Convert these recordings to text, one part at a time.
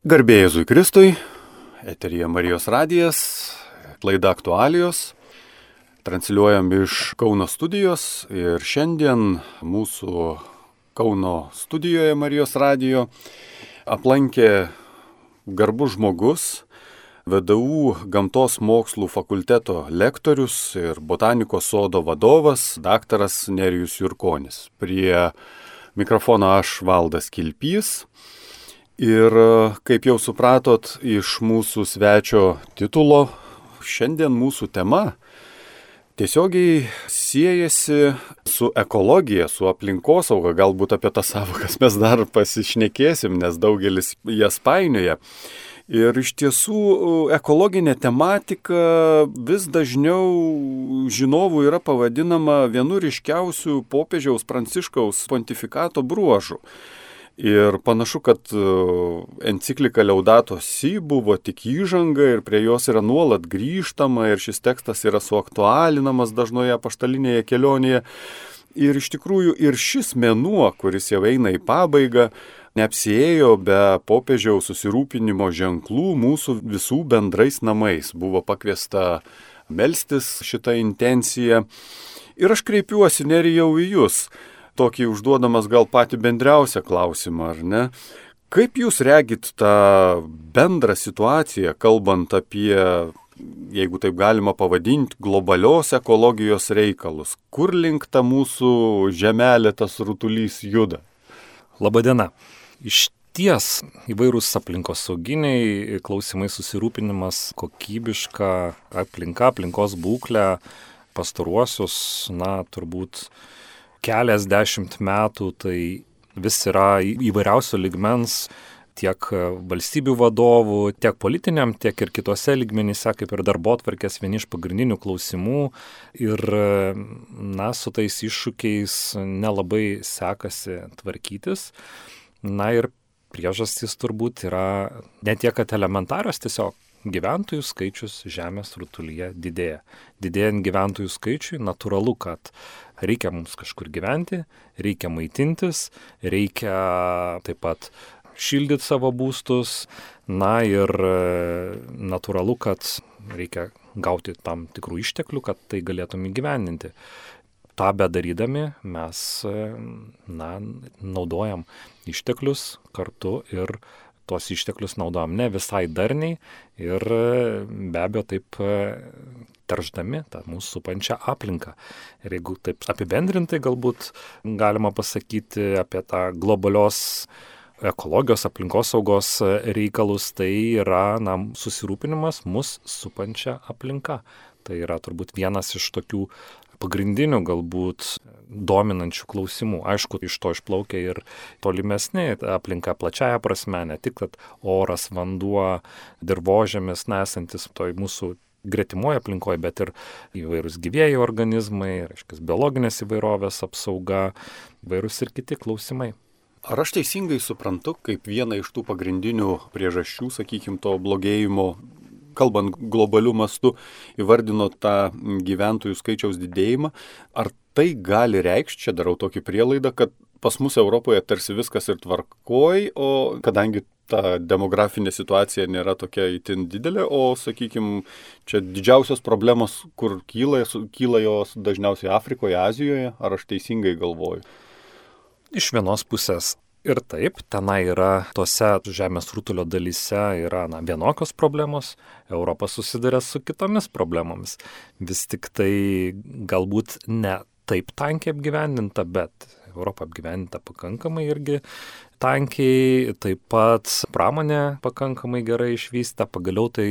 Garbėjai Jėzui Kristui, eterija Marijos radijas, laida aktualijos, transliuojam iš Kauno studijos ir šiandien mūsų Kauno studijoje Marijos radijo aplankė garbus žmogus, VDU gamtos mokslų fakulteto lektorius ir botanikos sodo vadovas daktaras Nerijus Jurkonis. Prie mikrofono aš Valdas Kilpys. Ir kaip jau supratot iš mūsų svečio titulo, šiandien mūsų tema tiesiogiai siejasi su ekologija, su aplinkosauga, galbūt apie tas savokas mes dar pasišnekėsim, nes daugelis jas painioja. Ir iš tiesų ekologinė tematika vis dažniau žinovų yra pavadinama vienu ryškiausių popiežiaus pranciškaus pontifikato bruožų. Ir panašu, kad e, enciklika Liaudato Si buvo tik įžanga ir prie jos yra nuolat grįžtama ir šis tekstas yra suaktualinamas dažnoje paštalinėje kelionėje. Ir iš tikrųjų ir šis mėnuo, kuris jau eina į pabaigą, neapsėjo be popiežiaus susirūpinimo ženklų mūsų visų bendrais namais. Buvo pakviesta melstis šitą intenciją. Ir aš kreipiuosi nerijau į jūs tokį užduodamas gal patį bendriausią klausimą, ar ne? Kaip jūs regit tą bendrą situaciją, kalbant apie, jeigu taip galima pavadinti, globalios ekologijos reikalus? Kur link ta mūsų žemelė tas rutulys juda? Labadiena. Iš ties įvairūs aplinkos sauginiai, klausimai susirūpinimas, kokybiška aplinka, aplinkos būklė pastaruosius, na, turbūt keliasdešimt metų tai vis yra įvairiausio ligmens tiek valstybių vadovų, tiek politiniam, tiek ir kitose lygmenyse, kaip ir darbo atvarkės vieni iš pagrindinių klausimų. Ir, na, su tais iššūkiais nelabai sekasi tvarkytis. Na ir priežastys turbūt yra ne tiek, kad elementarios, tiesiog gyventojų skaičius Žemės rutulyje didėja. Didėjant gyventojų skaičiui, natūralu, kad reikia mums kažkur gyventi, reikia maitintis, reikia taip pat šildyti savo būstus, na ir natūralu, kad reikia gauti tam tikrų išteklių, kad tai galėtum įgyvendinti. Ta bedarydami mes, na, naudojam išteklius kartu ir tuos išteklius naudojam ne visai darniai ir be abejo taip terždami tą mūsų supančią aplinką. Ir jeigu taip apibendrintai galbūt galima pasakyti apie tą globalios ekologijos, aplinkosaugos reikalus, tai yra na, susirūpinimas mus supančia aplinka. Tai yra turbūt vienas iš tokių pagrindinių galbūt dominančių klausimų. Aišku, iš to išplaukia ir tolimesnė aplinka plačiaja prasme, ne tik, kad oras, vanduo, dirbožėmis nesantis toj mūsų gretimoje aplinkoje, bet ir įvairūs gyvėjai organizmai, reiškia, biologinės įvairovės apsauga, įvairūs ir kiti klausimai. Ar aš teisingai suprantu, kaip vieną iš tų pagrindinių priežasčių, sakykime, to blogėjimo kalbant globalių mastų, įvardino tą gyventojų skaičiaus didėjimą. Ar tai gali reikšti, čia darau tokį prielaidą, kad pas mus Europoje tarsi viskas ir tvarkoj, o kadangi ta demografinė situacija nėra tokia itin didelė, o, sakykime, čia didžiausios problemos, kur kyla, kyla jos dažniausiai Afrikoje, Azijoje, ar aš teisingai galvoju? Iš vienos pusės Ir taip, tenai yra tose žemės rutulio dalyse yra na, vienokios problemos, Europa susiduria su kitomis problemomis. Vis tik tai galbūt ne taip tankiai apgyvendinta, bet Europą apgyvendinta pakankamai irgi tankiai, taip pat pramonė pakankamai gerai išvysta, pagaliau tai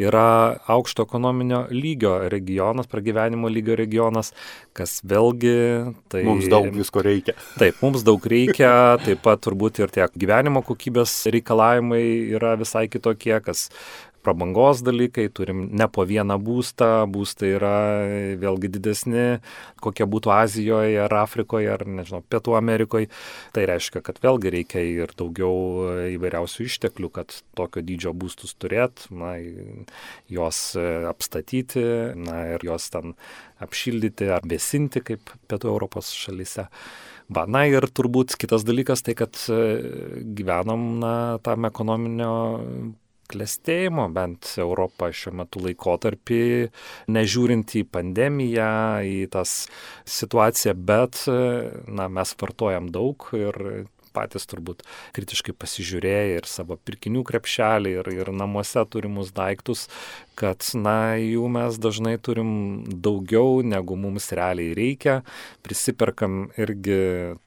yra aukšto ekonominio lygio regionas, pragyvenimo lygio regionas, kas vėlgi tai... Mums daug visko reikia. Taip, mums daug reikia, taip pat turbūt ir tiek gyvenimo kokybės reikalavimai yra visai kitokie, kas prabangos dalykai, turim ne po vieną būstą, būstai yra vėlgi didesni, kokie būtų Azijoje ar Afrikoje ar, nežinau, Pietų Amerikoje. Tai reiškia, kad vėlgi reikia ir daugiau įvairiausių išteklių, kad tokio dydžio būstus turėt, na, juos apstatyti, na ir juos ten apšildyti ar vėsinti kaip Pietų Europos šalyse. Va, na ir turbūt kitas dalykas tai, kad e, gyvenam na, tam ekonominio klėstėjimo, bent Europą šiuo metu laikotarpį, nežiūrint į pandemiją, į tas situaciją, bet na, mes vartojam daug ir patys turbūt kritiškai pasižiūrėję ir savo pirkinių krepšelį, ir, ir namuose turimus daiktus, kad, na, jų mes dažnai turim daugiau, negu mums realiai reikia, prisiperkam irgi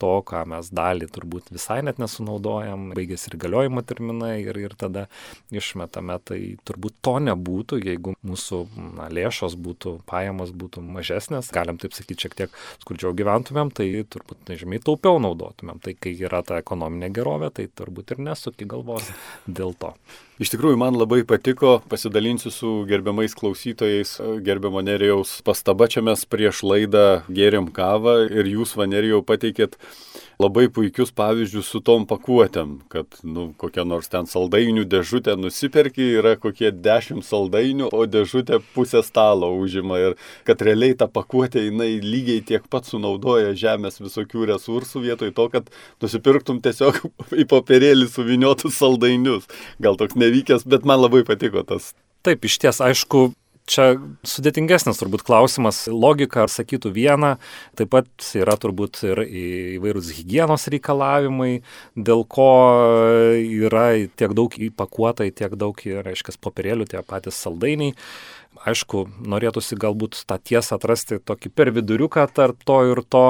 to, ką mes dalį turbūt visai net nesunaudojam, baigėsi ir galiojimo terminai ir, ir tada išmetame, tai turbūt to nebūtų, jeigu mūsų na, lėšos būtų, pajamos būtų mažesnės, galim taip sakyti, šiek tiek skurdžiau gyventumėm, tai turbūt nežymiai taupiau naudotumėm. Tai kai yra ta ekonominė gerovė, tai turbūt ir nesuki galvos dėl to. Iš tikrųjų, man labai patiko, pasidalinsiu su gerbiamais klausytojais, gerbiamo Nerijaus pastaba, čia mes prieš laidą gėrėm kavą ir jūs, Vanerijau, pateikėt labai puikius pavyzdžius su tom pakuotėm, kad, nu, kokia nors ten saldainių dėžutė nusiperki, yra kokie dešimt saldainių, o dėžutė pusę stalo užima ir kad realiai ta pakuotė jinai lygiai tiek pat sunaudoja žemės visokių resursų vietoj to, kad nusipirktum tiesiog į papirėlį suviniotus saldainius. Gal toks nevykęs, bet man labai patiko tas. Taip, iš ties, aišku, Čia sudėtingesnis turbūt klausimas. Logika ar sakytų vieną, taip pat yra turbūt ir įvairūs hygienos reikalavimai, dėl ko yra tiek daug įpakuota, tiek daug, reiškia, popierėlių, tie patys saldainiai. Aišku, norėtųsi galbūt tą tiesą atrasti tokį per viduriuką tarp to ir to,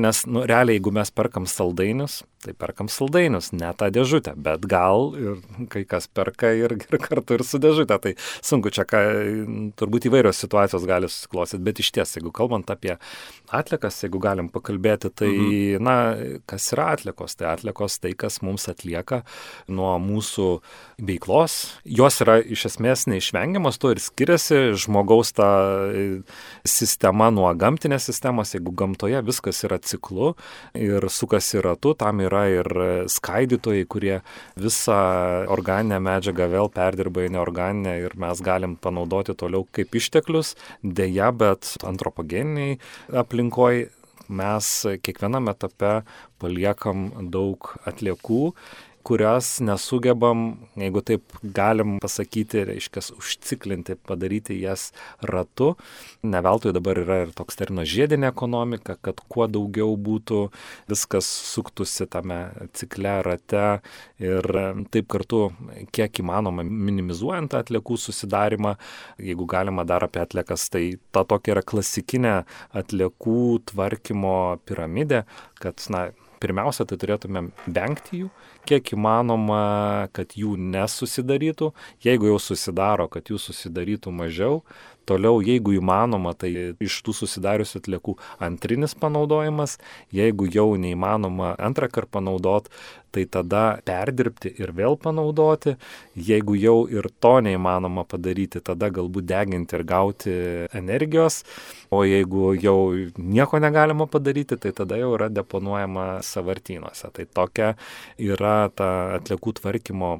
nes, nu, realiai, jeigu mes perkam saldainius, tai perkam saldainius, ne tą dėžutę, bet gal ir kai kas perka ir, ir kartu ir su dėžutė. Tai sunku čia, ką, turbūt įvairios situacijos gali susiklostyti, bet iš ties, jeigu kalbant apie atlikas, jeigu galim pakalbėti, tai, mhm. na, kas yra atlikos? Tai atlikos tai, kas mums atlieka nuo mūsų veiklos. Jos yra iš esmės neišvengiamas, to ir skiriasi žmogaus ta sistema nuo gamtinės sistemos, jeigu gamtoje viskas yra ciklu ir sukasi ratu, tam yra yra ir skaidytojai, kurie visą organinę medžiagą vėl perdirba į neorganinę ir mes galim panaudoti toliau kaip išteklius. Deja, bet antropogeniniai aplinkoje mes kiekviename etape paliekam daug atliekų kurias nesugebam, jeigu taip galim pasakyti, reiškia, užciklinti, padaryti jas ratu. Neveltui dabar yra ir toks terminas žiedinė ekonomika, kad kuo daugiau būtų viskas suktųsi tame cikle rate ir taip kartu, kiek įmanoma, minimizuojant atliekų susidarimą, jeigu galima dar apie atliekas, tai ta tokia yra klasikinė atliekų tvarkymo piramidė, kad, na, pirmiausia, tai turėtumėm vengti jų, kiek įmanoma, kad jų nesusidarytų. Jeigu jau susidaro, kad jų susidarytų mažiau, Toliau, jeigu įmanoma, tai iš tų susidariusių atliekų antrinis panaudojimas, jeigu jau neįmanoma antrą kartą panaudoti, tai tada perdirbti ir vėl panaudoti, jeigu jau ir to neįmanoma padaryti, tada galbūt deginti ir gauti energijos, o jeigu jau nieko negalima padaryti, tai tada jau yra deponuojama savartynuose. Tai tokia yra ta atliekų tvarkymo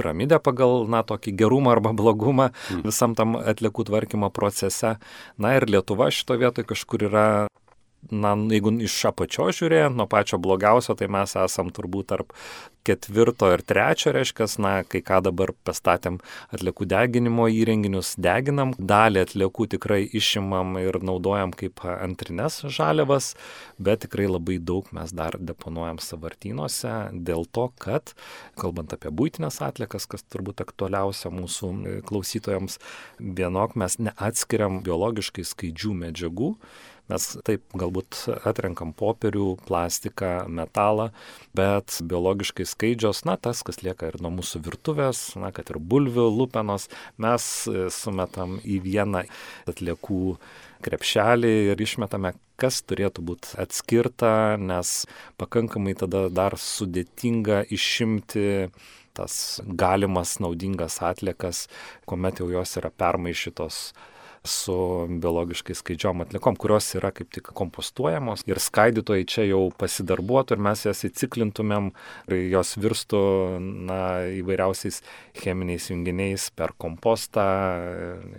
piramidę pagal, na, tokį gerumą arba blogumą mm. visam tam atliekų tvarkymo procese. Na ir Lietuva šito vietoje kažkur yra na, jeigu iš apačio žiūrėjant, nuo pačio blogiausio, tai mes esam turbūt tarp ketvirto ir trečio, reiškia, na, kai ką dabar pastatėm atliekų deginimo įrenginius, deginam, dalį atliekų tikrai išimam ir naudojam kaip antrinės žaliavas, bet tikrai labai daug mes dar deponuojam savartynuose dėl to, kad, kalbant apie būtinės atliekas, kas turbūt aktualiausia mūsų klausytojams, vienok mes neatskiriam biologiškai skaidžių medžiagų, Mes taip galbūt atrenkam popierių, plastiką, metalą, bet biologiškai skaidžios, na, tas, kas lieka ir nuo mūsų virtuvės, na, kad ir bulvių, lupenos, mes sumetam į vieną atliekų krepšelį ir išmetame, kas turėtų būti atskirta, nes pakankamai tada dar sudėtinga išimti tas galimas naudingas atliekas, kuomet jau jos yra permaišytos su biologiškai skaidžiom atlikom, kurios yra kaip tik kompostuojamos ir skaidytojai čia jau pasidarbuotų ir mes jas įciklintumėm ir jos virstų na, įvairiausiais cheminiais junginiais per kompostą,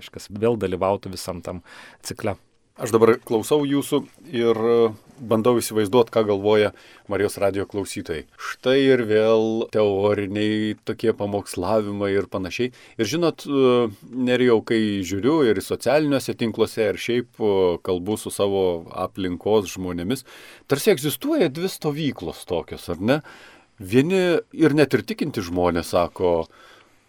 aiškiai, vėl dalyvautų visam tam cikle. Aš dabar klausau jūsų ir bandau įsivaizduoti, ką galvoja Marijos radio klausytojai. Štai ir vėl teoriniai tokie pamokslavimai ir panašiai. Ir žinot, nerijau, kai žiūriu ir socialiniuose tinkluose, ir šiaip kalbu su savo aplinkos žmonėmis, tarsi egzistuoja dvi stovyklos tokios, ar ne? Vieni ir net ir tikinti žmonės sako,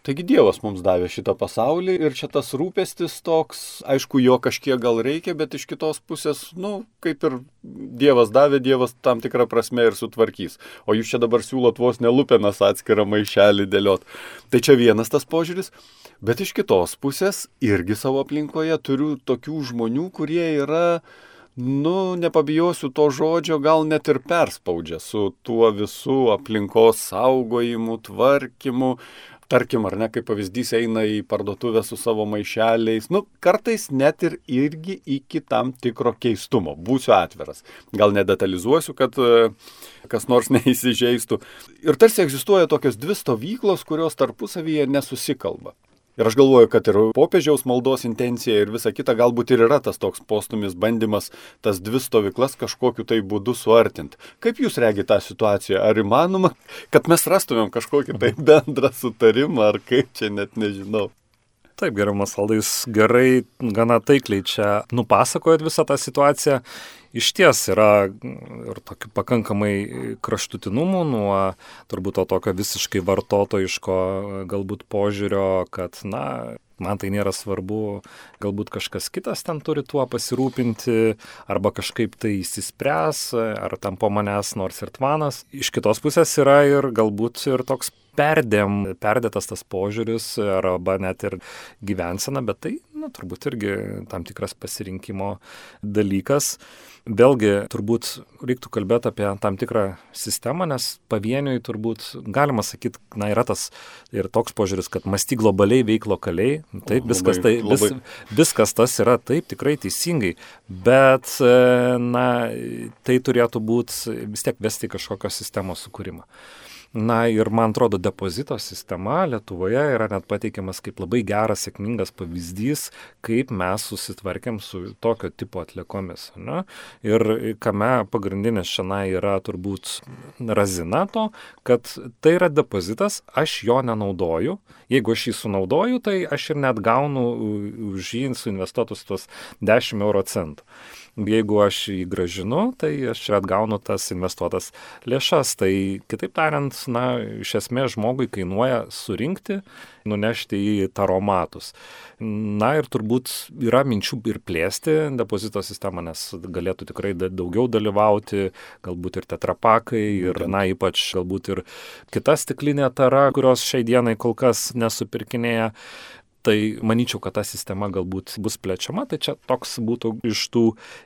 Taigi Dievas mums davė šitą pasaulį ir čia tas rūpestis toks, aišku, jo kažkiek gal reikia, bet iš kitos pusės, nu, kaip ir Dievas davė, Dievas tam tikrą prasme ir sutvarkys. O jūs čia dabar siūlot vos nelupenas atskirą maišelį dėliot. Tai čia vienas tas požiūris, bet iš kitos pusės irgi savo aplinkoje turiu tokių žmonių, kurie yra nu, nepabijosiu to žodžio, gal net ir perspaudžia su tuo visų aplinkos saugojimu, tvarkymu, tarkim, ar ne, kaip pavyzdys eina į parduotuvę su savo maišeliais, nu, kartais net ir irgi iki tam tikro keistumo. Būsiu atviras. Gal nedetalizuosiu, kad e, kas nors neįsižeistų. Ir tarsi egzistuoja tokios dvi stovyklos, kurios tarpusavyje nesusikalba. Ir aš galvoju, kad ir popiežiaus maldos intencija ir visa kita galbūt ir yra tas toks postumis bandymas tas dvi stovyklas kažkokiu tai būdu suartinti. Kaip jūs regite tą situaciją? Ar įmanoma, kad mes rastumėm kažkokį tai bendrą sutarimą, ar kaip čia net nežinau. Taip, geriamas Aldai, jūs gerai, gana taikliai čia nupasakojot visą tą situaciją. Iš ties yra ir tokių pakankamai kraštutinumų nuo turbūt to tokio visiškai vartotojiško galbūt požiūrio, kad, na, man tai nėra svarbu, galbūt kažkas kitas ten turi tuo pasirūpinti, arba kažkaip tai įsispręs, ar tam po manęs nors ir tvanas. Iš kitos pusės yra ir galbūt ir toks perdėm, perdėtas tas požiūris, arba net ir gyvensena, bet tai, na, turbūt irgi tam tikras pasirinkimo dalykas. Vėlgi, turbūt reiktų kalbėti apie tam tikrą sistemą, nes pavieniui turbūt galima sakyti, na, yra tas ir toks požiūris, kad mąsty globaliai, veik lokaliai. Taip, viskas, tai, vis, viskas tas yra taip, tikrai teisingai, bet, na, tai turėtų būti vis tiek vesti kažkokios sistemos sukūrimą. Na ir man atrodo, depozito sistema Lietuvoje yra net pateikiamas kaip labai geras, sėkmingas pavyzdys, kaip mes susitvarkėm su tokio tipo atliekomis. Ne? Ir kame pagrindinis šiandien yra turbūt razina to, kad tai yra depozitas, aš jo nenaudoju. Jeigu aš jį sunaudoju, tai aš ir net gaunu už jį suinvestuotus tos 10 euro centų jeigu aš jį gražinu, tai aš čia atgaunu tas investuotas lėšas. Tai kitaip tariant, na, iš esmės žmogui kainuoja surinkti, nunešti į taromatus. Na ir turbūt yra minčių ir plėsti depozito sistemą, nes galėtų tikrai daugiau dalyvauti, galbūt ir tetrapakai, ir, na, ypač galbūt ir kita stiklinė tara, kurios šiai dienai kol kas nesupirkinėja. Tai manyčiau, kad ta sistema galbūt bus plečiama, tai čia toks būtų iš tų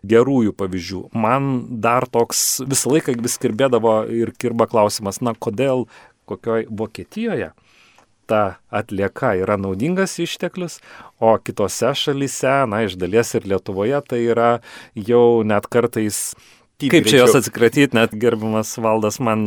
gerųjų pavyzdžių. Man dar toks visą laiką vis kirbėdavo ir kirba klausimas, na kodėl kokioj Vokietijoje ta atlieka yra naudingas išteklius, o kitose šalyse, na iš dalies ir Lietuvoje, tai yra jau net kartais Kaip čia jos atsikratyti, net gerbiamas valdas man,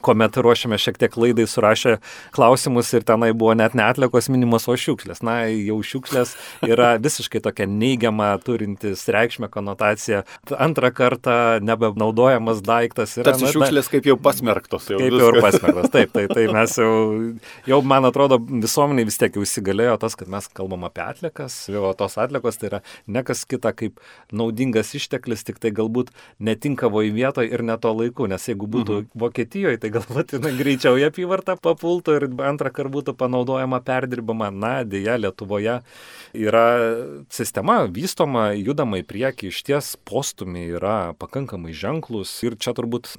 kuomet ruošiame šiek tiek laidai, surašė klausimus ir tenai buvo net netlikos minimos, o šiukšlės. Na, jau šiukšlės yra visiškai tokia neigiama, turintis reikšmę konotaciją. Antrą kartą nebenaudojamas daiktas yra. Tas šiukšlės kaip jau pasmerktos. Jau kaip viską. jau ir pasmerktos. Taip, tai, tai mes jau, jau, man atrodo, visuomeniai vis tiek jau įsigalėjo tas, kad mes kalbam apie atlikas, o tos atlikos tai yra nekas kita kaip naudingas išteklis, tik tai galbūt ne netinkavoje vietoje ir ne to laiku, nes jeigu būtų mhm. Vokietijoje, tai galbūt jinai greičiau į apyvartą papultų ir antrą kartą būtų panaudojama perdirbama. Na, dėja, Lietuvoje yra sistema vystoma, judama į priekį, iš ties postumiai yra pakankamai ženklus ir čia turbūt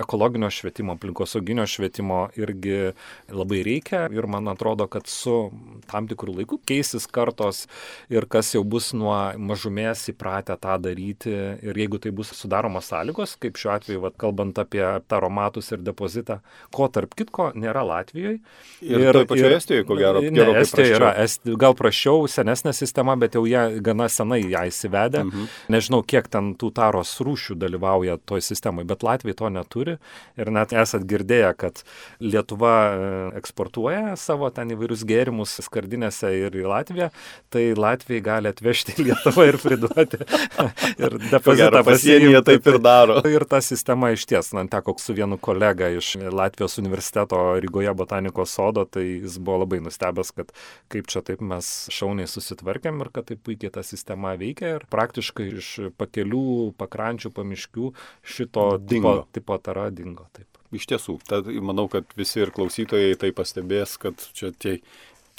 ekologinio švietimo, aplinkosauginio švietimo irgi labai reikia ir man atrodo, kad su tam tikrų laikų keisis kartos ir kas jau bus nuo mažumės įpratę tą daryti ir jeigu tai bus sudaroma auginimo sąlygos, kaip šiuo atveju, vat, kalbant apie taromatus ir depozitą, ko tarp kitko nėra Latvijoje. Ir, ir pačioje Estijoje, ko gero, ne, Estijoje yra, esti, gal prašiau, senesnė sistema, bet jau jie gana senai ją įsivedė. Mhm. Nežinau, kiek ten tų taros rūšių dalyvauja toj sistemai, bet Latvija to neturi. Ir net esat girdėję, kad Lietuva e, eksportuoja savo ten įvairius gėrimus skardinėse ir į Latviją, tai Latvijai gali atvežti į Lietuvą ir priduoti. ir depozitą pasienyje taip ir daro. Ir ta sistema iš ties, man teko su vienu kolega iš Latvijos universiteto Rygoje botanikos sodo, tai jis buvo labai nustebęs, kad kaip čia taip mes šauniai susitvarkėm ir kad taip puikiai ta sistema veikia ir praktiškai iš pakelių, pakrančių, pamiškių šito dingo. tipo, tipo tara dingo. Taip. Iš tiesų, tad manau, kad visi ir klausytojai tai pastebės, kad čia tie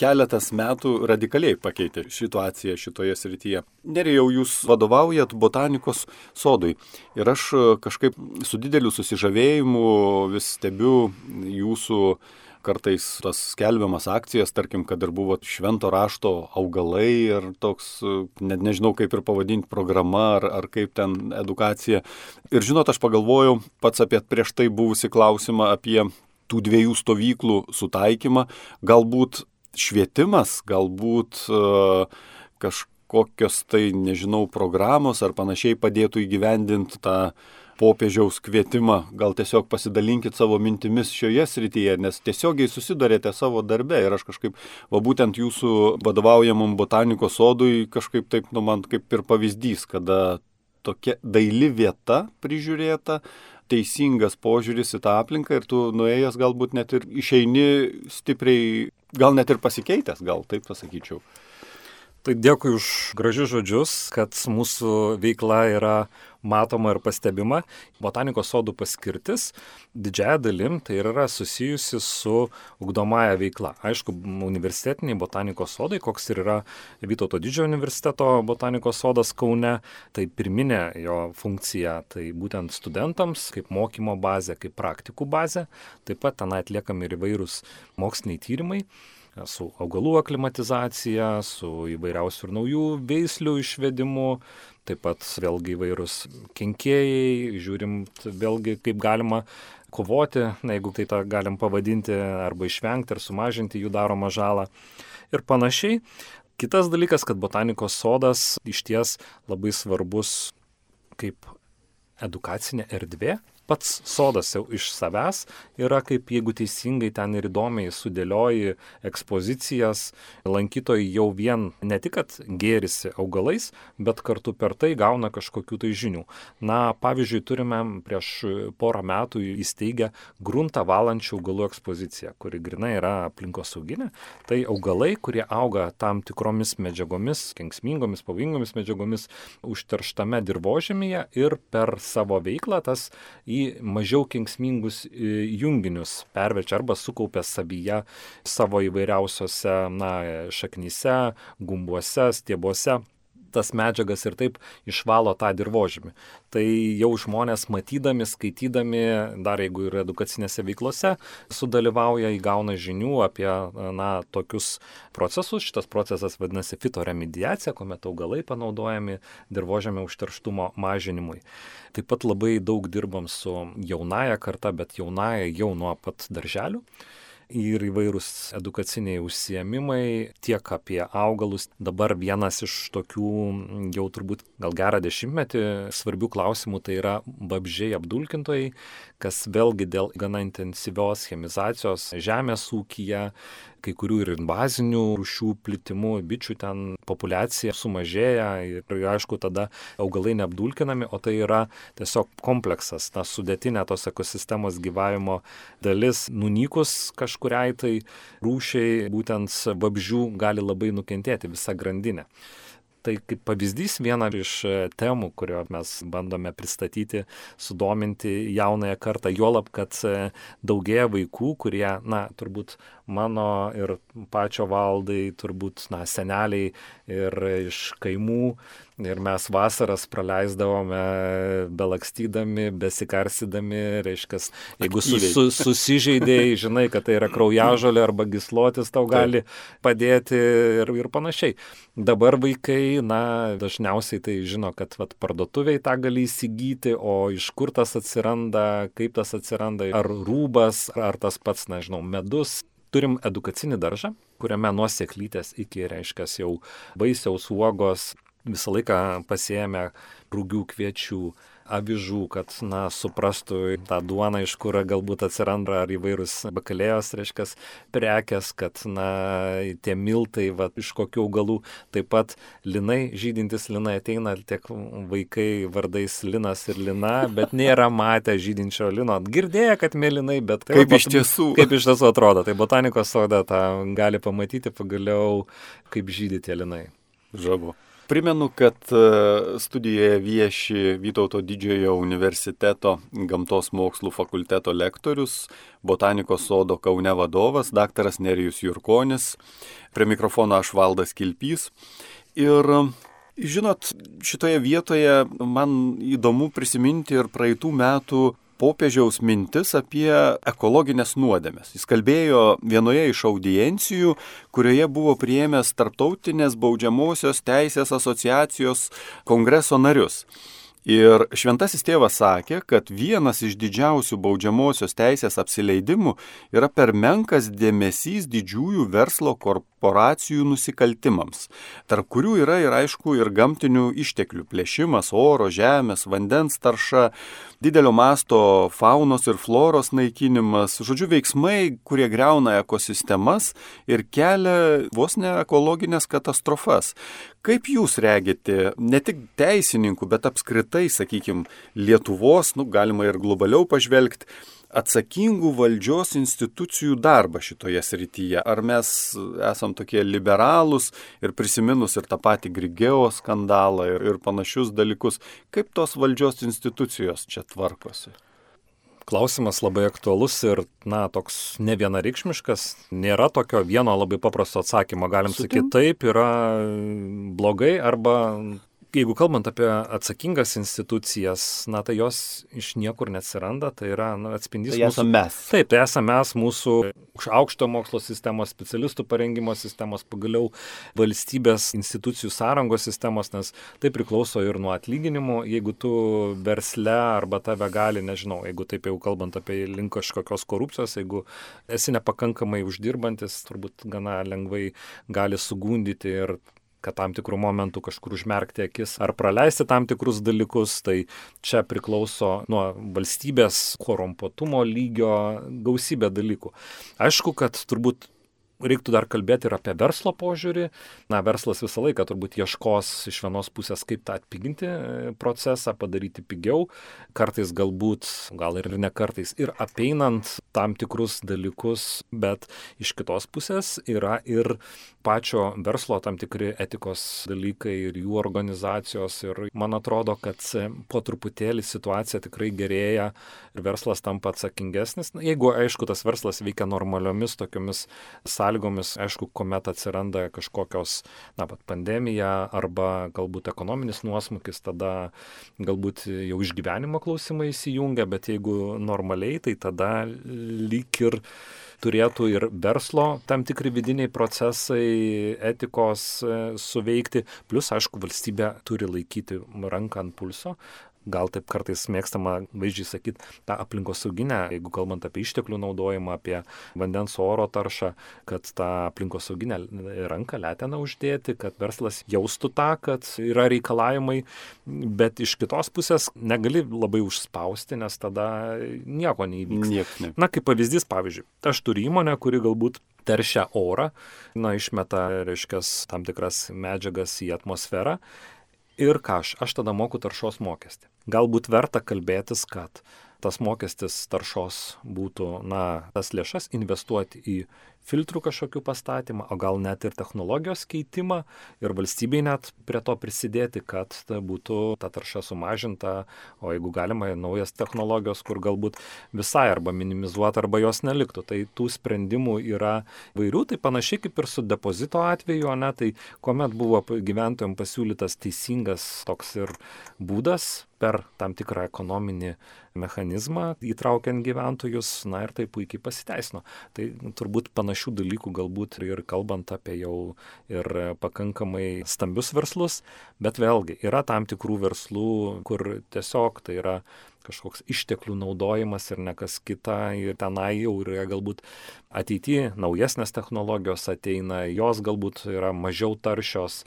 keletas metų radikaliai pakeitė situaciją šitoje srityje. Nerijau, jūs vadovaujat botanikos sodui ir aš kažkaip su dideliu susižavėjimu vis stebiu jūsų kartais tas skelbiamas akcijas, tarkim, kad ir buvo švento rašto augalai ir toks, net nežinau kaip ir pavadinti, programa ar, ar kaip ten edukacija. Ir žinot, aš pagalvojau pats apie prieš tai buvusi klausimą apie tų dviejų stovyklų sutaikymą. Galbūt švietimas, galbūt uh, kažkokios tai, nežinau, programos ar panašiai padėtų įgyvendinti tą popiežiaus kvietimą, gal tiesiog pasidalinkit savo mintimis šioje srityje, nes tiesiogiai susidarėte savo darbe ir aš kažkaip, va būtent jūsų vadovaujamam botanikos sodui kažkaip taip, nu man kaip ir pavyzdys, kada tokia daili vieta prižiūrėta, teisingas požiūris į tą aplinką ir tu nuėjęs galbūt net ir išeini stipriai, gal net ir pasikeitęs, gal taip pasakyčiau. Tai dėkui už gražius žodžius, kad mūsų veikla yra matoma ir pastebima. Botanikos sodų paskirtis didžiaja dalim tai yra susijusi su ugdomąją veikla. Aišku, universitetiniai botanikos sodai, koks ir yra Vytauto didžiojo universiteto botanikos sodas Kaune, tai pirminė jo funkcija tai būtent studentams kaip mokymo bazė, kaip praktikų bazė. Taip pat ten atliekami ir įvairūs moksliniai tyrimai su augalų aklimatizacija, su įvairiausių ir naujų veislių išvedimu, taip pat vėlgi įvairūs kenkėjai, žiūrim vėlgi kaip galima kovoti, na, jeigu tai tą galim pavadinti, arba išvengti ar sumažinti jų daromą žalą ir panašiai. Kitas dalykas, kad botanikos sodas iš ties labai svarbus kaip edukacinė erdvė, pats sodas jau iš savęs yra kaip jeigu teisingai ten ir įdomiai sudėlioji ekspozicijas, lankytojai jau vien ne tik, kad gėrisi augalais, bet kartu per tai gauna kažkokių tai žinių. Na, pavyzdžiui, turime prieš porą metų įsteigę gruntą valančių augalų ekspoziciją, kuri grinai yra aplinkosauginė. Tai augalai, kurie auga tam tikromis medžiagomis, kenksmingomis, pavojingomis medžiagomis užterštame dirbožėmėje ir per savo veiklą tas į mažiau kenksmingus e, junginius perverčia arba sukaupia savyje savo įvairiausiose na, šaknyse, gumbuose, stiebuose tas medžiagas ir taip išvalo tą dirbožymį. Tai jau žmonės matydami, skaitydami, dar jeigu ir edukacinėse veiklose, sudalyvauja, įgauna žinių apie na, tokius procesus. Šitas procesas vadinasi fitoremediacija, kuomet augalai panaudojami dirbožėmio užterštumo mažinimui. Taip pat labai daug dirbam su jaunaja karta, bet jaunaja jau nuo pat darželių ir įvairūs edukaciniai užsiemimai tiek apie augalus. Dabar vienas iš tokių jau turbūt gal gerą dešimtmetį svarbių klausimų tai yra babžiai apdulkintojai, kas vėlgi dėl gana intensyvios chemizacijos žemės ūkija kai kurių ir invazinių rūšių plitimu, bičių ten populiacija sumažėja ir aišku tada augalai neapdulkinami, o tai yra tiesiog kompleksas, ta sudėtinė tos ekosistemos gyvavimo dalis. Nunykus kažkuriai tai rūšiai, būtent vabžių, gali labai nukentėti visa grandinė. Tai kaip pavyzdys viena iš temų, kurio mes bandome pristatyti, sudominti jaunąją kartą, juolab, kad daugėja vaikų, kurie, na, turbūt mano ir pačio valdai, turbūt, na, seneliai ir iš kaimų. Ir mes vasaras praleisdavome belakstydami, besikarsydami, reiškia, jeigu su, su, susižeidėjai, žinai, kad tai yra kraujažolė arba gislotis tau gali padėti ir, ir panašiai. Dabar vaikai, na, dažniausiai tai žino, kad vat, parduotuviai tą gali įsigyti, o iš kur tas atsiranda, kaip tas atsiranda, ar rūbas, ar tas pats, nežinau, medus, turim edukacinį daržą, kuriame nuo sėklytės iki, reiškia, jau vaisiaus uogos visą laiką pasiemę rūgių kviečių, avižų, kad, na, suprastų tą duoną, iš kur galbūt atsiranda ar įvairūs bakalėjos, reiškia, prekes, kad, na, tie miltai, va, iš kokių augalų, taip pat linai, žydintis linai ateina, tiek vaikai vardais linas ir lina, bet nėra matę žydinčio lino. Girdėję, kad mėlynai, bet kaip, kaip iš tiesų. Kaip iš tiesų atrodo, tai botanikos soda tą gali pamatyti pagaliau, kaip žydyti linai. Žabu. Primenu, kad e, studijoje vieši Vytauto didžiojo universiteto gamtos mokslų fakulteto lektorius, botanikos sodo Kaune vadovas, daktaras Nerijus Jurkonis, prie mikrofono aš valdas Kilpys. Ir žinot, šitoje vietoje man įdomu prisiminti ir praeitų metų popiežiaus mintis apie ekologinės nuodėmės. Jis kalbėjo vienoje iš audiencijų, kurioje buvo priėmęs Tarptautinės baudžiamosios teisės asociacijos kongreso narius. Ir šventasis tėvas sakė, kad vienas iš didžiausių baudžiamosios teisės apsileidimų yra per menkas dėmesys didžiųjų verslo korporacijų nusikaltimams, tarp kurių yra ir aišku ir gamtinių išteklių plėšimas, oro, žemės, vandens tarša, didelio masto faunos ir floros naikinimas, žodžiu veiksmai, kurie greuna ekosistemas ir kelia vos ne ekologinės katastrofas. Kaip jūs regite ne tik teisininkų, bet apskritai, sakykime, Lietuvos, nu, galima ir globaliau pažvelgti, atsakingų valdžios institucijų darbą šitoje srityje? Ar mes esam tokie liberalūs ir prisiminus ir tą patį Grigeo skandalą ir, ir panašius dalykus, kaip tos valdžios institucijos čia tvarkosi? Klausimas labai aktualus ir, na, toks ne vienareikšmiškas, nėra tokio vieno labai paprasto atsakymo. Galim sakyti, taip yra blogai arba jeigu kalbant apie atsakingas institucijas, na tai jos iš niekur neatsiranda, tai yra na, atspindys tai mūsų. mes. Taip, tai esame mes mūsų aukšto mokslo sistemos, specialistų parengimo sistemos, pagaliau valstybės institucijų sąrangos sistemos, nes tai priklauso ir nuo atlyginimų. Jeigu tu versle arba tave gali, nežinau, jeigu taip jau kalbant apie link kažkokios korupcijos, jeigu esi nepakankamai uždirbantis, turbūt gana lengvai gali sugundyti ir kad tam tikrų momentų kažkur užmerkti akis ar praleisti tam tikrus dalykus, tai čia priklauso nuo valstybės korumpuotumo lygio gausybė dalykų. Aišku, kad turbūt reiktų dar kalbėti ir apie verslo požiūrį. Na, verslas visą laiką turbūt ieškos iš vienos pusės, kaip tą atpiginti e, procesą, padaryti pigiau, kartais galbūt, gal ir ne kartais, ir apeinant tam tikrus dalykus, bet iš kitos pusės yra ir pačio verslo tam tikri etikos dalykai ir jų organizacijos. Ir man atrodo, kad po truputėlį situacija tikrai gerėja ir verslas tampa atsakingesnis. Na, jeigu, aišku, tas verslas veikia normaliomis tokiomis sąlygomis, sąlygomis, aišku, kuomet atsiranda kažkokios, na, pat pandemija arba galbūt ekonominis nuosmukis, tada galbūt jau išgyvenimo klausimai įsijungia, bet jeigu normaliai, tai tada lyg ir turėtų ir verslo tam tikri vidiniai procesai, etikos e, suveikti, plus, aišku, valstybė turi laikyti ranką ant pulso, gal taip kartais mėgstama vaizdžiai sakyti, tą aplinkosauginę, jeigu kalbant apie išteklių naudojimą, apie vandens oro taršą, kad tą aplinkosauginę ranką leteną uždėti, kad verslas jaustų tą, kad yra reikalavimai, bet iš kitos pusės negali labai užspausti, nes tada nieko neįvyks. Niek, ne. Na, kaip pavyzdys, pavyzdžiui, aš turiu įmonę, kuri galbūt teršia orą, na, išmeta, reiškia, tam tikras medžiagas į atmosferą ir ką aš, aš tada moku taršos mokestį. Galbūt verta kalbėtis, kad tas mokestis taršos būtų, na, tas lėšas investuoti į filtrų kažkokių pastatymą, o gal net ir technologijos keitimą ir valstybei net prie to prisidėti, kad ta būtų ta tarša sumažinta, o jeigu galima, naujas technologijos, kur galbūt visai arba minimizuoti, arba jos neliktų. Tai tų sprendimų yra vairių, tai panašiai kaip ir su depozito atveju, ne, tai kuomet buvo gyventojams pasiūlytas teisingas toks ir būdas per tam tikrą ekonominį mechanizmą, įtraukiant gyventojus, na ir tai puikiai pasiteisino. Tai turbūt panašių dalykų galbūt ir kalbant apie jau ir pakankamai stambius verslus, bet vėlgi yra tam tikrų verslų, kur tiesiog tai yra kažkoks išteklių naudojimas ir ne kas kita ir tenai jau yra galbūt ateityje naujesnės technologijos ateina, jos galbūt yra mažiau taršios,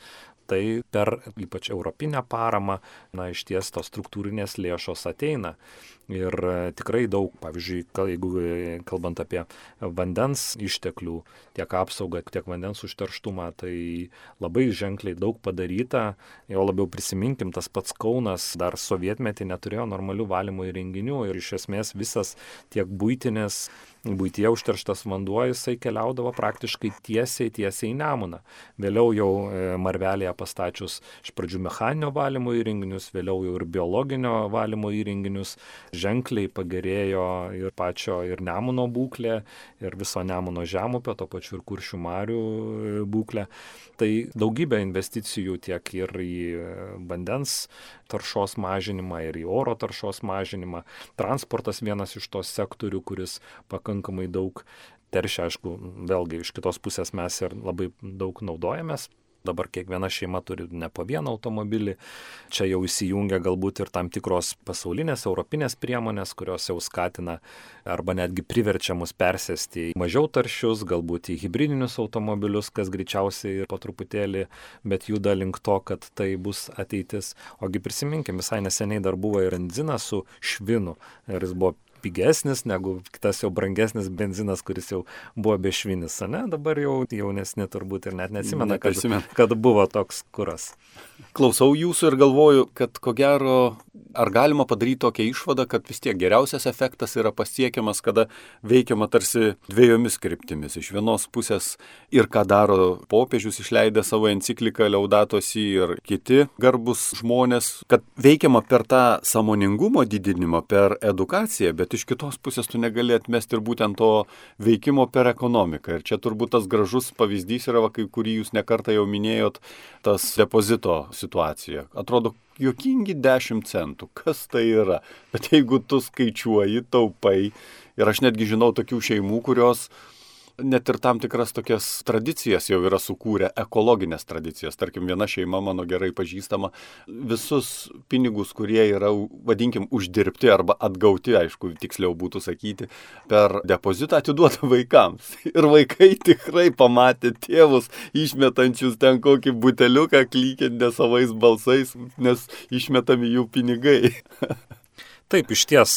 tai per ypač europinę paramą, na, iš ties tos struktūrinės lėšos ateina. Ir e, tikrai daug, pavyzdžiui, jeigu e, kalbant apie vandens išteklių, tiek apsaugą, tiek vandens užterštumą, tai labai ženkliai daug padaryta. Jo labiau prisiminkim, tas pats Kaunas dar sovietmetį neturėjo normalių valymo įrenginių ir iš esmės visas tiek būtinės būtyje užterštas vanduo, jisai keliaudavo praktiškai tiesiai, tiesiai į Nemuną. Vėliau jau e, Marvelėje pastačius iš pradžių mechaninio valymo įrenginius, vėliau jau ir biologinio valymo įrenginius, ženkliai pagerėjo ir pačio ir Nemuno būklė, ir viso Nemuno žemupio, to pačiu ir kuršių marių e, būklė. Tai daugybė investicijų tiek ir į e, vandens taršos mažinimą, ir į oro taršos mažinimą. Transportas vienas iš tos sektorių, kuris pakankamai daug teršia, aišku, vėlgi iš kitos pusės mes ir labai daug naudojamės Dabar kiekviena šeima turi ne po vieną automobilį. Čia jau įsijungia galbūt ir tam tikros pasaulinės, europinės priemonės, kurios jau skatina arba netgi priverčia mus persėsti į mažiau taršius, galbūt į hybridinius automobilius, kas greičiausiai ir po truputėlį, bet juda link to, kad tai bus ateitis. Ogi prisiminkim, visai neseniai dar buvo ir benzinas su švinu ir jis buvo pigesnis negu kitas jau brangesnis benzinas, kuris jau buvo bešvinis, ne? Dabar jau jaunesni turbūt ir net neatsimena, kad, kad buvo toks kuras. Klausau jūsų ir galvoju, kad ko gero, ar galima padaryti tokią išvadą, kad vis tiek geriausias efektas yra pasiekiamas, kada veikiama tarsi dviejomis kryptimis. Iš vienos pusės ir ką daro popiežius išleidę savo encikliką Leudatosi ir kiti garbus žmonės, kad veikiama per tą samoningumo didinimą, per edukaciją, bet iš kitos pusės tu negali atmesti ir būtent to veikimo per ekonomiką. Ir čia turbūt tas gražus pavyzdys yra, va, kai kurį jūs nekartą jau minėjot, tas depozito situacija. Atrodo, juokingi 10 centų. Kas tai yra? Bet jeigu tu skaičiuoji, taupai, ir aš netgi žinau tokių šeimų, kurios net ir tam tikras tokias tradicijas jau yra sukūrę, ekologinės tradicijas. Tarkim, viena šeima mano gerai pažįstama, visus pinigus, kurie yra, vadinkim, uždirbti arba atgauti, aišku, tiksliau būtų sakyti, per depozitą atiduoda vaikams. Ir vaikai tikrai pamatė tėvus išmetančius ten kokį buteliuką, klykiant nesavais balsais, nes išmetami jų pinigai. Taip, iš ties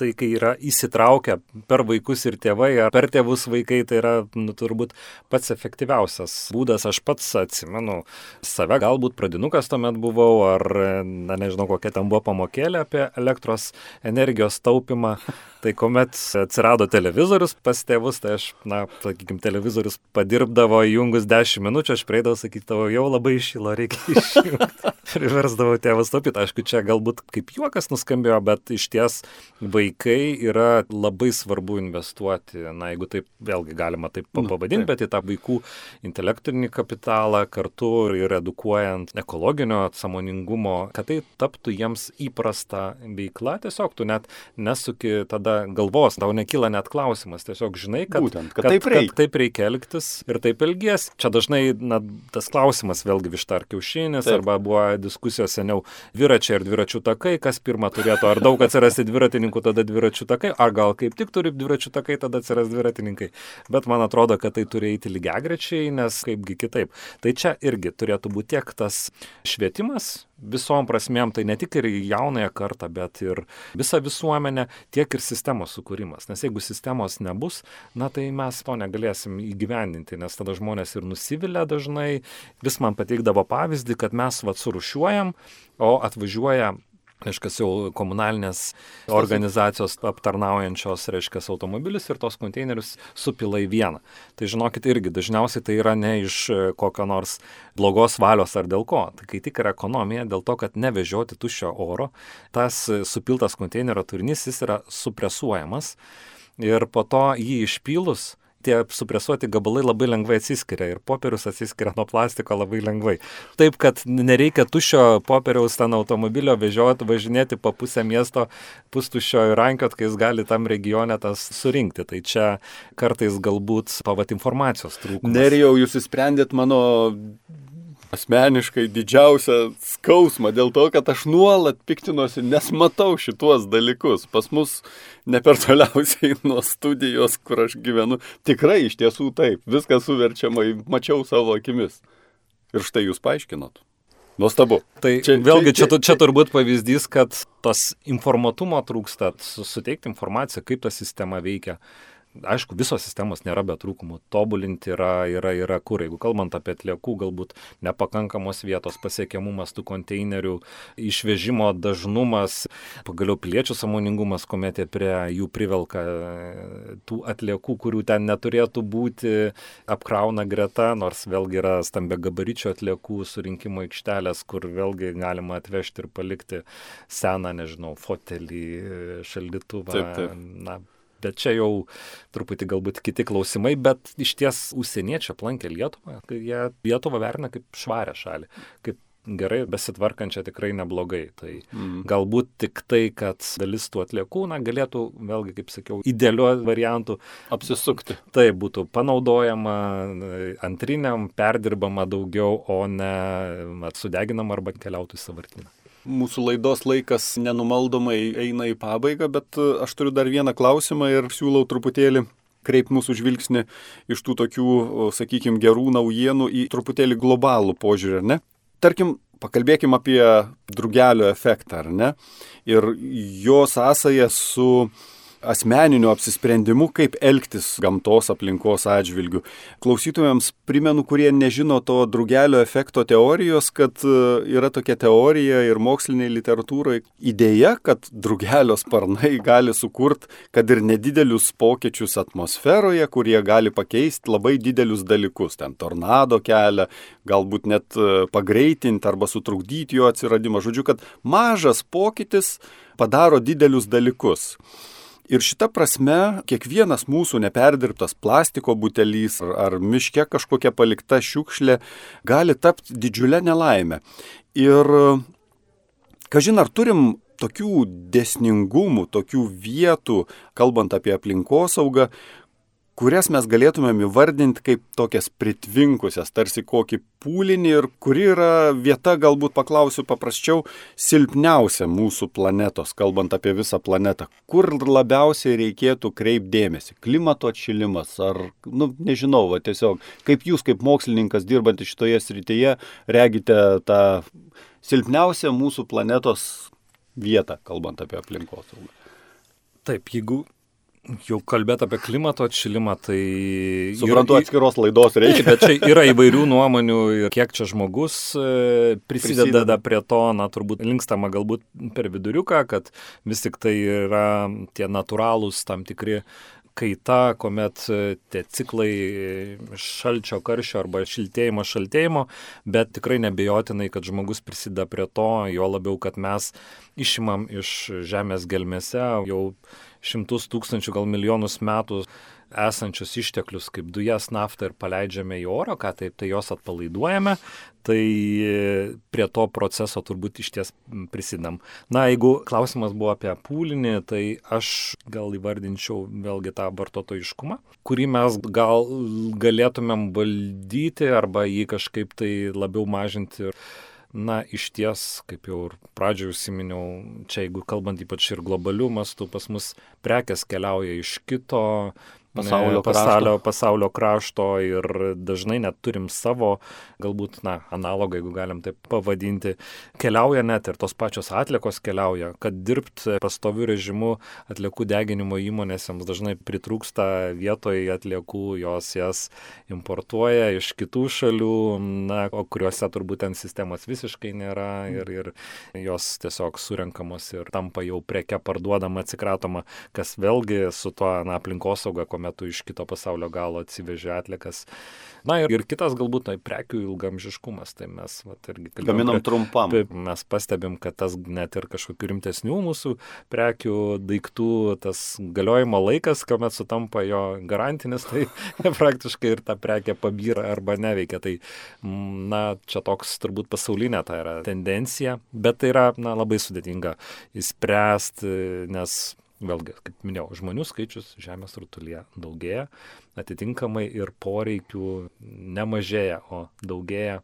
tai kai yra įsitraukę per vaikus ir tėvai, ar per tėvus vaikai, tai yra nu, turbūt pats efektyviausias būdas. Aš pats atsimenu save, galbūt pradinukas tuomet buvau, ar, na nežinau, kokia ten buvo pamokėlė apie elektros energijos taupimą. Tai kuomet atsirado televizorius pas tėvus, tai aš, na, sakykime, televizorius padirbdavo įjungus 10 minučių, aš prieidavau, sakydavau, jau labai išylo, reikia išjungti. Priversdavau tėvus taupyti. Aišku, čia galbūt kaip juokas nuskambėjo, bet iš ties vaikai yra labai svarbu investuoti, na, jeigu taip vėlgi galima taip pavadinti, bet į tą vaikų intelektinį kapitalą kartu ir edukuojant ekologinio samoningumo, kad tai taptų jiems įprasta veikla, tiesiog tu net nesuki tada tada galvos, tau nekyla net klausimas, tiesiog žinai, kad, Būtent, kad, kad, taip, reikia. kad taip reikia elgtis ir taip elgies. Čia dažnai na, tas klausimas vėlgi višta ar kiaušinis, taip. arba buvo diskusijos seniau dviračiai ir dviračių takai, kas pirmą turėtų, ar daug atsirasti dviratininkų, tada dviračių takai, ar gal kaip tik turi dviračių takai, tada atsiras dviratininkai. Bet man atrodo, kad tai turi eiti lygiagrečiai, nes kaipgi kitaip. Tai čia irgi turėtų būti tiek tas švietimas, visom prasmėm, tai ne tik ir jaunąją kartą, bet ir visą visuomenę, tiek ir sistemos sukūrimas. Nes jeigu sistemos nebus, na tai mes to negalėsim įgyvendinti, nes tada žmonės ir nusivilia dažnai. Vis man pateikdavo pavyzdį, kad mes vad surušiuojam, o atvažiuoja reiškia, jau komunalinės organizacijos aptarnaujančios, reiškia, automobilius ir tos konteinerius supila į vieną. Tai žinokit, irgi dažniausiai tai yra ne iš e, kokio nors blogos valios ar dėl ko. Tai kai tik yra ekonomija, dėl to, kad nevežioti tuščio oro, tas supiltas konteinerio turinys jis yra supresuojamas ir po to jį išpylus tie supresuoti gabalai labai lengvai atsiskiria ir popierius atsiskiria nuo plastiko labai lengvai. Taip, kad nereikia tušio popieriaus ten automobilio vežioti, važinėti po pusę miesto pustušio ir rankiot, kai jis gali tam regione tas surinkti. Tai čia kartais galbūt pavat informacijos trūkumas. Nerijau, jūs įsprendėt mano asmeniškai didžiausią skausmą dėl to, kad aš nuolat piktinuosi, nes matau šituos dalykus. Pas mus ne per toliausiai nuo studijos, kur aš gyvenu. Tikrai iš tiesų taip, viskas suverčiama, mačiau savo akimis. Ir štai jūs paaiškinot. Nuostabu. Tai čia, vėlgi čia, čia, čia turbūt pavyzdys, kad tos informatumo trūksta, suteikti informaciją, kaip ta sistema veikia, aišku, visos sistemos nėra be trūkumų. Tobulinti yra, yra, yra kur. Jeigu kalbant apie atliekų, galbūt nepakankamos vietos, pasiekiamumas tų konteinerių, išvežimo dažnumas, pagaliau piliečių samoningumas, kuomet jie prie jų privelka e, tų atliekų, kurių ten neturėtų būti, apkrauna greta, nors vėlgi yra stambia gabaričio atliekų surinkimo aikštelės, kur vėlgi galima atvežti ir palikti seną, nežinau, fotelį, šaldytuvą. Taip, taip. Na, bet čia jau truputį galbūt kiti klausimai, bet iš ties užsieniečiai aplankė Lietuvą, jie Lietuvą vertina kaip švarę šalį, kaip gerai besitvarkančią tikrai neblogai. Tai mm. galbūt tik tai, kad dalis tų atliekų, na, galėtų, vėlgi, kaip sakiau, idealiu variantu apsisukti. Tai būtų panaudojama antriniam, perdirbama daugiau, o ne sudeginama arba keliautų į savartyną. Mūsų laidos laikas nenumaldomai eina į pabaigą, bet e, aš turiu dar vieną klausimą ir siūlau truputėlį kreipti mūsų žvilgsnį iš tų tokių, sakykime, gerų naujienų į truputėlį globalų požiūrį, ne? Tarkim, pakalbėkim apie drugelio efektą, ar ne? Ir jo sąsąją su asmeniniu apsisprendimu, kaip elgtis gamtos aplinkos atžvilgių. Klausytojams primenu, kurie nežino to drugelio efekto teorijos, kad e, yra tokia teorija ir moksliniai literatūrai idėja, kad drugelio sparnai gali sukurti, kad ir nedidelius pokyčius atmosferoje, kurie gali pakeisti labai didelius dalykus. Ten tornado kelią, galbūt net e, pagreitinti arba sutrukdyti jo atsiradimą. Žodžiu, kad mažas pokytis padaro didelius dalykus. Ir šita prasme, kiekvienas mūsų neperdirbtas plastiko butelys ar, ar miške kažkokia palikta šiukšlė gali tapti didžiulę nelaimę. Ir, kažin ar turim tokių desningumų, tokių vietų, kalbant apie aplinkosaugą, kurias mes galėtumėm įvardinti kaip tokias pritvinkusias, tarsi kokį pūlinį ir kuri yra vieta, galbūt paklausiu paprasčiau, silpniausia mūsų planetos, kalbant apie visą planetą. Kur labiausiai reikėtų kreipdėmėsi? Klimato atšilimas ar, nu, nežinau, va, tiesiog kaip jūs kaip mokslininkas dirbantys šitoje srityje regite tą silpniausią mūsų planetos vietą, kalbant apie aplinkosaugą. Taip, jeigu Jau kalbėti apie klimato atšilimą, tai... Suprantu, yra, atskiros laidos reikia. Bet čia yra įvairių nuomonių ir kiek čia žmogus e, prisideda, prisideda prie to, na, turbūt linkstama galbūt per viduriuką, kad vis tik tai yra tie natūralūs tam tikri kaita, kuomet e, tie ciklai šalčio, karščio arba šiltėjimo, šaltėjimo, bet tikrai nebejotinai, kad žmogus prisideda prie to, jo labiau, kad mes išimam iš žemės gelmėse jau šimtus tūkstančių, gal milijonus metų esančius išteklius kaip dujas, naftą ir paleidžiame į orą, ką taip, tai jos atpalaiduojame, tai prie to proceso turbūt iš ties prisidam. Na, jeigu klausimas buvo apie pūlinį, tai aš gal įvardinčiau vėlgi tą vartotojiškumą, kurį mes gal galėtumėm valdyti arba jį kažkaip tai labiau mažinti. Na, iš ties, kaip jau ir pradžioje užsiminiau, čia jeigu kalbant ypač ir globalių mastų, pas mus prekes keliauja iš kito pasaulio, pasaulio, pasaulio krašto ir dažnai net turim savo, galbūt, na, analogą, jeigu galim taip pavadinti, keliauja net ir tos pačios atlikos keliauja, kad dirbti pastoviu režimu atliekų deginimo įmonėse dažnai pritrūksta vietoje atliekų, jos jas importuoja iš kitų šalių, na, o kuriuose turbūt ten sistemos visiškai nėra ir, ir jos tiesiog surenkamos ir tampa jau preke parduodama, atsikratoma, kas vėlgi su tuo na, aplinkosauga, kuomet tu iš kito pasaulio galo atsiveži atlikas. Na ir, ir kitas galbūt na, prekių ilgamžiškumas, tai mes vat, irgi kalbame. Gaminam trumpam. Mes pastebim, kad tas net ir kažkokių rimtesnių mūsų prekių, daiktų, tas galiojimo laikas, kuomet sutampa jo garantinis, tai praktiškai ir ta prekė pabyra arba neveikia. Tai, na, čia toks turbūt pasaulinė ta yra tendencija, bet tai yra, na, labai sudėtinga įspręsti, nes vėlgi, kaip minėjau, žmonių skaičius Žemės rutulyje daugėja, atitinkamai ir poreikių nemažėja, o daugėja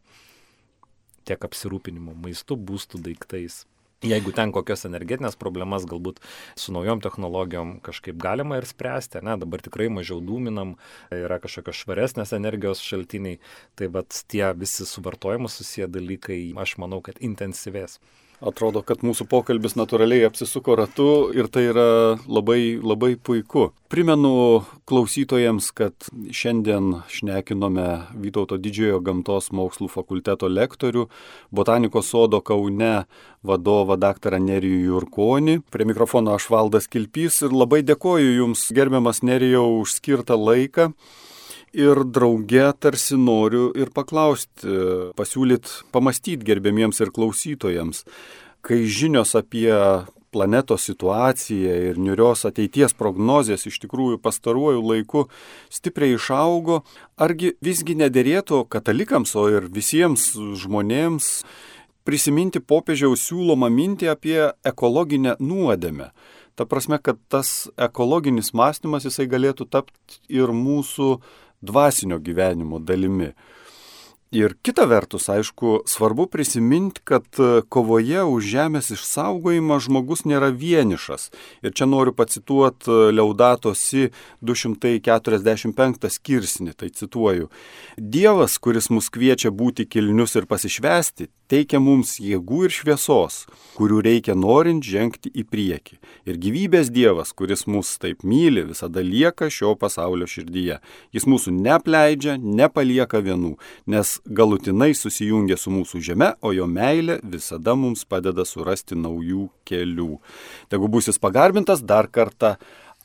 tiek apsirūpinimo maistu, būstų daiktais. Jeigu ten kokios energetinės problemas galbūt su naujom technologijom kažkaip galima ir spręsti, ne, dabar tikrai mažiau dūminam, yra kažkokios švaresnės energijos šaltiniai, tai bet tie visi suvartojimu susiję dalykai, aš manau, kad intensyvės. Atrodo, kad mūsų pokalbis natūraliai apsisuko ratu ir tai yra labai, labai puiku. Primenu klausytojams, kad šiandien šnekinome Vytauto didžiojo gamtos mokslų fakulteto lektorių, botanikos sodo Kaune vadovą dr. Nerijų Jurkonį. Prie mikrofono aš valdas Kilpys ir labai dėkoju Jums, gerbiamas Nerijau, už skirtą laiką ir drauge tarsi noriu ir paklausti, pasiūlyti, pamastyti gerbėmiems ir klausytojams, kai žinios apie planetos situaciją ir niurios ateities prognozijas iš tikrųjų pastaruoju laiku stipriai išaugo, argi visgi nederėtų katalikams, o ir visiems žmonėms prisiminti popiežiaus siūlomą mintį apie ekologinę nuodėmę. Ta prasme, kad tas ekologinis mąstymas jisai galėtų tapti ir mūsų dvasinio gyvenimo dalimi. Ir kita vertus, aišku, svarbu prisiminti, kad e, kovoje už žemės išsaugojimą žmogus nėra vienišas. Ir čia noriu pacituoti Leudatosi 245 skirsnį, tai cituoju. Dievas, kuris mus kviečia būti kilnius ir pasišvesti, teikia mums jėgų ir šviesos, kurių reikia norint žengti į priekį. Ir gyvybės Dievas, kuris mus taip myli, visada lieka šio pasaulio širdyje. Jis mūsų neapleidžia, nepalieka vienų, nes galutinai susijungia su mūsų žeme, o jo meilė visada mums padeda surasti naujų kelių. Tegu būsis pagarbintas dar kartą.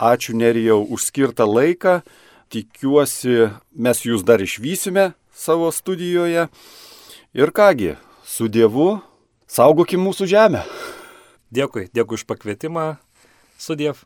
Ačiū Nerijau už skirtą laiką. Tikiuosi, mes jūs dar išvysime savo studijoje. Ir kągi, su Dievu, saugokim mūsų žemę. Dėkui, dėkui už pakvietimą. Sudiev.